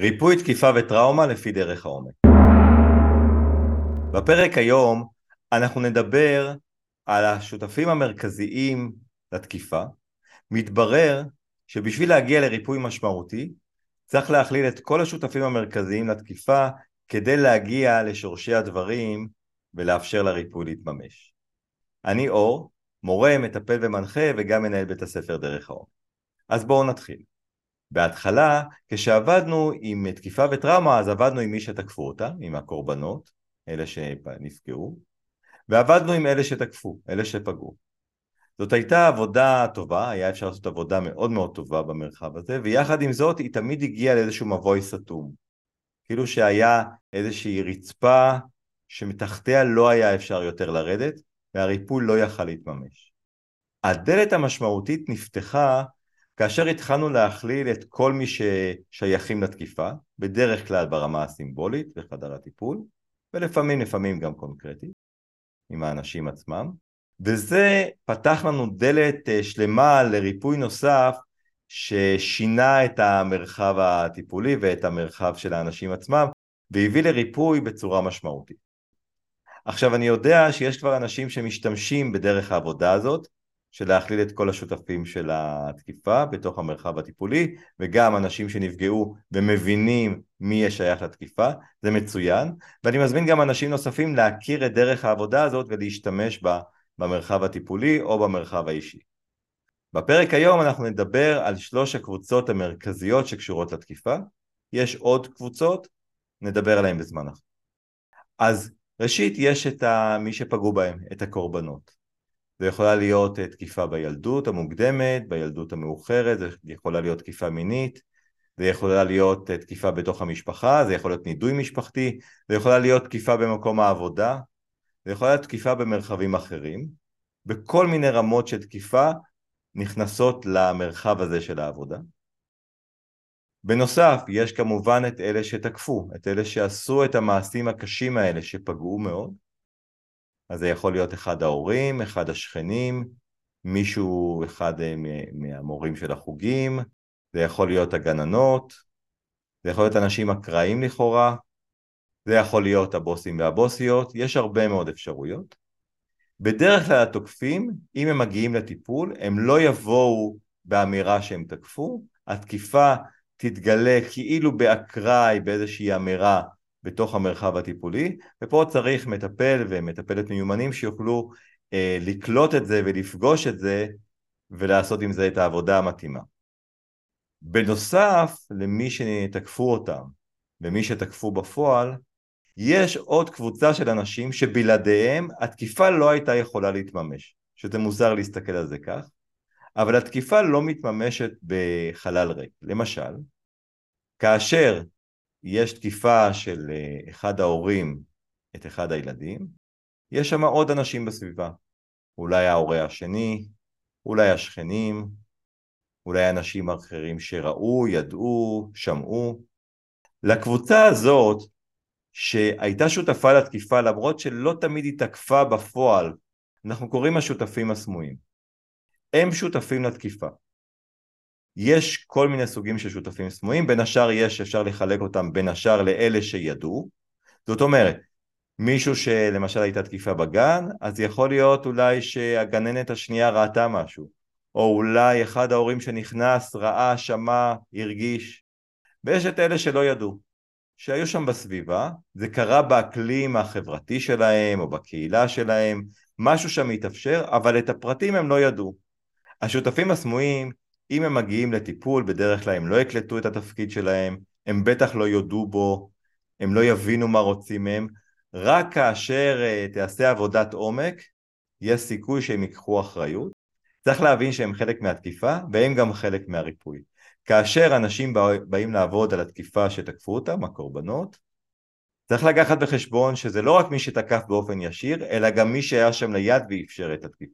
ריפוי תקיפה וטראומה לפי דרך העומק. בפרק היום אנחנו נדבר על השותפים המרכזיים לתקיפה. מתברר שבשביל להגיע לריפוי משמעותי צריך להכליל את כל השותפים המרכזיים לתקיפה כדי להגיע לשורשי הדברים ולאפשר לריפוי להתממש. אני אור, מורה, מטפל ומנחה וגם מנהל בית הספר דרך העומק. אז בואו נתחיל. בהתחלה, כשעבדנו עם תקיפה וטראומה, אז עבדנו עם מי שתקפו אותה, עם הקורבנות, אלה שנפגעו, ועבדנו עם אלה שתקפו, אלה שפגעו. זאת הייתה עבודה טובה, היה אפשר לעשות עבודה מאוד מאוד טובה במרחב הזה, ויחד עם זאת היא תמיד הגיעה לאיזשהו מבוי סתום. כאילו שהיה איזושהי רצפה שמתחתיה לא היה אפשר יותר לרדת, והריפוי לא יכל להתממש. הדלת המשמעותית נפתחה כאשר התחלנו להכליל את כל מי ששייכים לתקיפה, בדרך כלל ברמה הסימבולית בחדר הטיפול, ולפעמים לפעמים גם קונקרטית, עם האנשים עצמם, וזה פתח לנו דלת אה, שלמה לריפוי נוסף ששינה את המרחב הטיפולי ואת המרחב של האנשים עצמם והביא לריפוי בצורה משמעותית. עכשיו אני יודע שיש כבר אנשים שמשתמשים בדרך העבודה הזאת של להכליל את כל השותפים של התקיפה בתוך המרחב הטיפולי וגם אנשים שנפגעו ומבינים מי יהיה שייך לתקיפה, זה מצוין ואני מזמין גם אנשים נוספים להכיר את דרך העבודה הזאת ולהשתמש בה במרחב הטיפולי או במרחב האישי. בפרק היום אנחנו נדבר על שלוש הקבוצות המרכזיות שקשורות לתקיפה, יש עוד קבוצות, נדבר עליהן בזמן אחר. אז ראשית יש את מי שפגעו בהם, את הקורבנות. זה יכולה להיות תקיפה בילדות המוקדמת, בילדות המאוחרת, זה יכולה להיות תקיפה מינית, זה יכולה להיות תקיפה בתוך המשפחה, זה יכול להיות נידוי משפחתי, זה יכולה להיות תקיפה במקום העבודה, זה יכולה להיות תקיפה במרחבים אחרים, בכל מיני רמות של תקיפה נכנסות למרחב הזה של העבודה. בנוסף, יש כמובן את אלה שתקפו, את אלה שעשו את המעשים הקשים האלה שפגעו מאוד, אז זה יכול להיות אחד ההורים, אחד השכנים, מישהו, אחד אה, מהמורים של החוגים, זה יכול להיות הגננות, זה יכול להיות אנשים אקראיים לכאורה, זה יכול להיות הבוסים והבוסיות, יש הרבה מאוד אפשרויות. בדרך כלל התוקפים, אם הם מגיעים לטיפול, הם לא יבואו באמירה שהם תקפו, התקיפה תתגלה כאילו באקראי, באיזושהי אמירה בתוך המרחב הטיפולי, ופה צריך מטפל ומטפלת מיומנים שיוכלו אה, לקלוט את זה ולפגוש את זה ולעשות עם זה את העבודה המתאימה. בנוסף למי שתקפו אותם ומי שתקפו בפועל, יש עוד קבוצה של אנשים שבלעדיהם התקיפה לא הייתה יכולה להתממש, שזה מוזר להסתכל על זה כך, אבל התקיפה לא מתממשת בחלל ריק. למשל, כאשר יש תקיפה של אה, אחד ההורים את אחד הילדים, יש שם עוד אנשים בסביבה. אולי ההורה השני, אולי השכנים, אולי אנשים אחרים שראו, ידעו, שמעו. לקבוצה הזאת שהייתה שותפה לתקיפה למרות שלא תמיד היא תקפה בפועל, אנחנו קוראים השותפים הסמויים. הם שותפים לתקיפה. יש כל מיני סוגים של שותפים סמויים, בין השאר יש, אפשר לחלק אותם בין השאר לאלה שידעו, זאת אומרת, מישהו שלמשל הייתה תקיפה בגן, אז יכול להיות אולי שהגננת השנייה ראתה משהו, או אולי אחד ההורים שנכנס ראה, שמע, הרגיש, ויש את אלה שלא ידעו. שהיו שם בסביבה, זה קרה באקלים החברתי שלהם או בקהילה שלהם, משהו שם התאפשר, אבל את הפרטים הם לא ידעו. השותפים הסמויים, אם הם מגיעים לטיפול, בדרך כלל הם לא יקלטו את התפקיד שלהם, הם בטח לא יודו בו, הם לא יבינו מה רוצים מהם, רק כאשר uh, תעשה עבודת עומק, יש סיכוי שהם ייקחו אחריות. צריך להבין שהם חלק מהתקיפה והם גם חלק מהריפוי. כאשר אנשים באים לעבוד על התקיפה שתקפו אותם, הקורבנות, צריך לקחת בחשבון שזה לא רק מי שתקף באופן ישיר, אלא גם מי שהיה שם ליד ואפשר את התקיפה.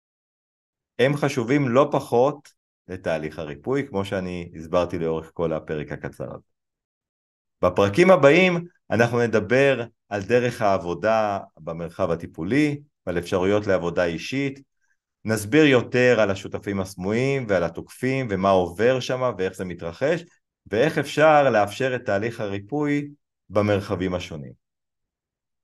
הם חשובים לא פחות לתהליך הריפוי, כמו שאני הסברתי לאורך כל הפרק הקצר הזה. בפרקים הבאים אנחנו נדבר על דרך העבודה במרחב הטיפולי, ועל אפשרויות לעבודה אישית, נסביר יותר על השותפים הסמויים ועל התוקפים ומה עובר שם ואיך זה מתרחש ואיך אפשר לאפשר את תהליך הריפוי במרחבים השונים.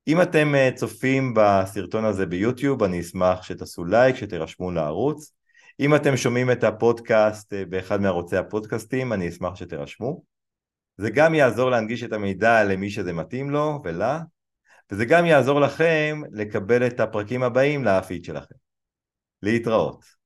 אם אתם אה, צופים בסרטון הזה ביוטיוב, אני אשמח שתעשו לייק, שתירשמו לערוץ. אם אתם שומעים את הפודקאסט אה, באחד מערוצי הפודקאסטים, אני אשמח שתירשמו. זה גם יעזור להנגיש את המידע למי שזה מתאים לו ולה, וזה גם יעזור לכם לקבל את הפרקים הבאים לאפיד שלכם. להתראות.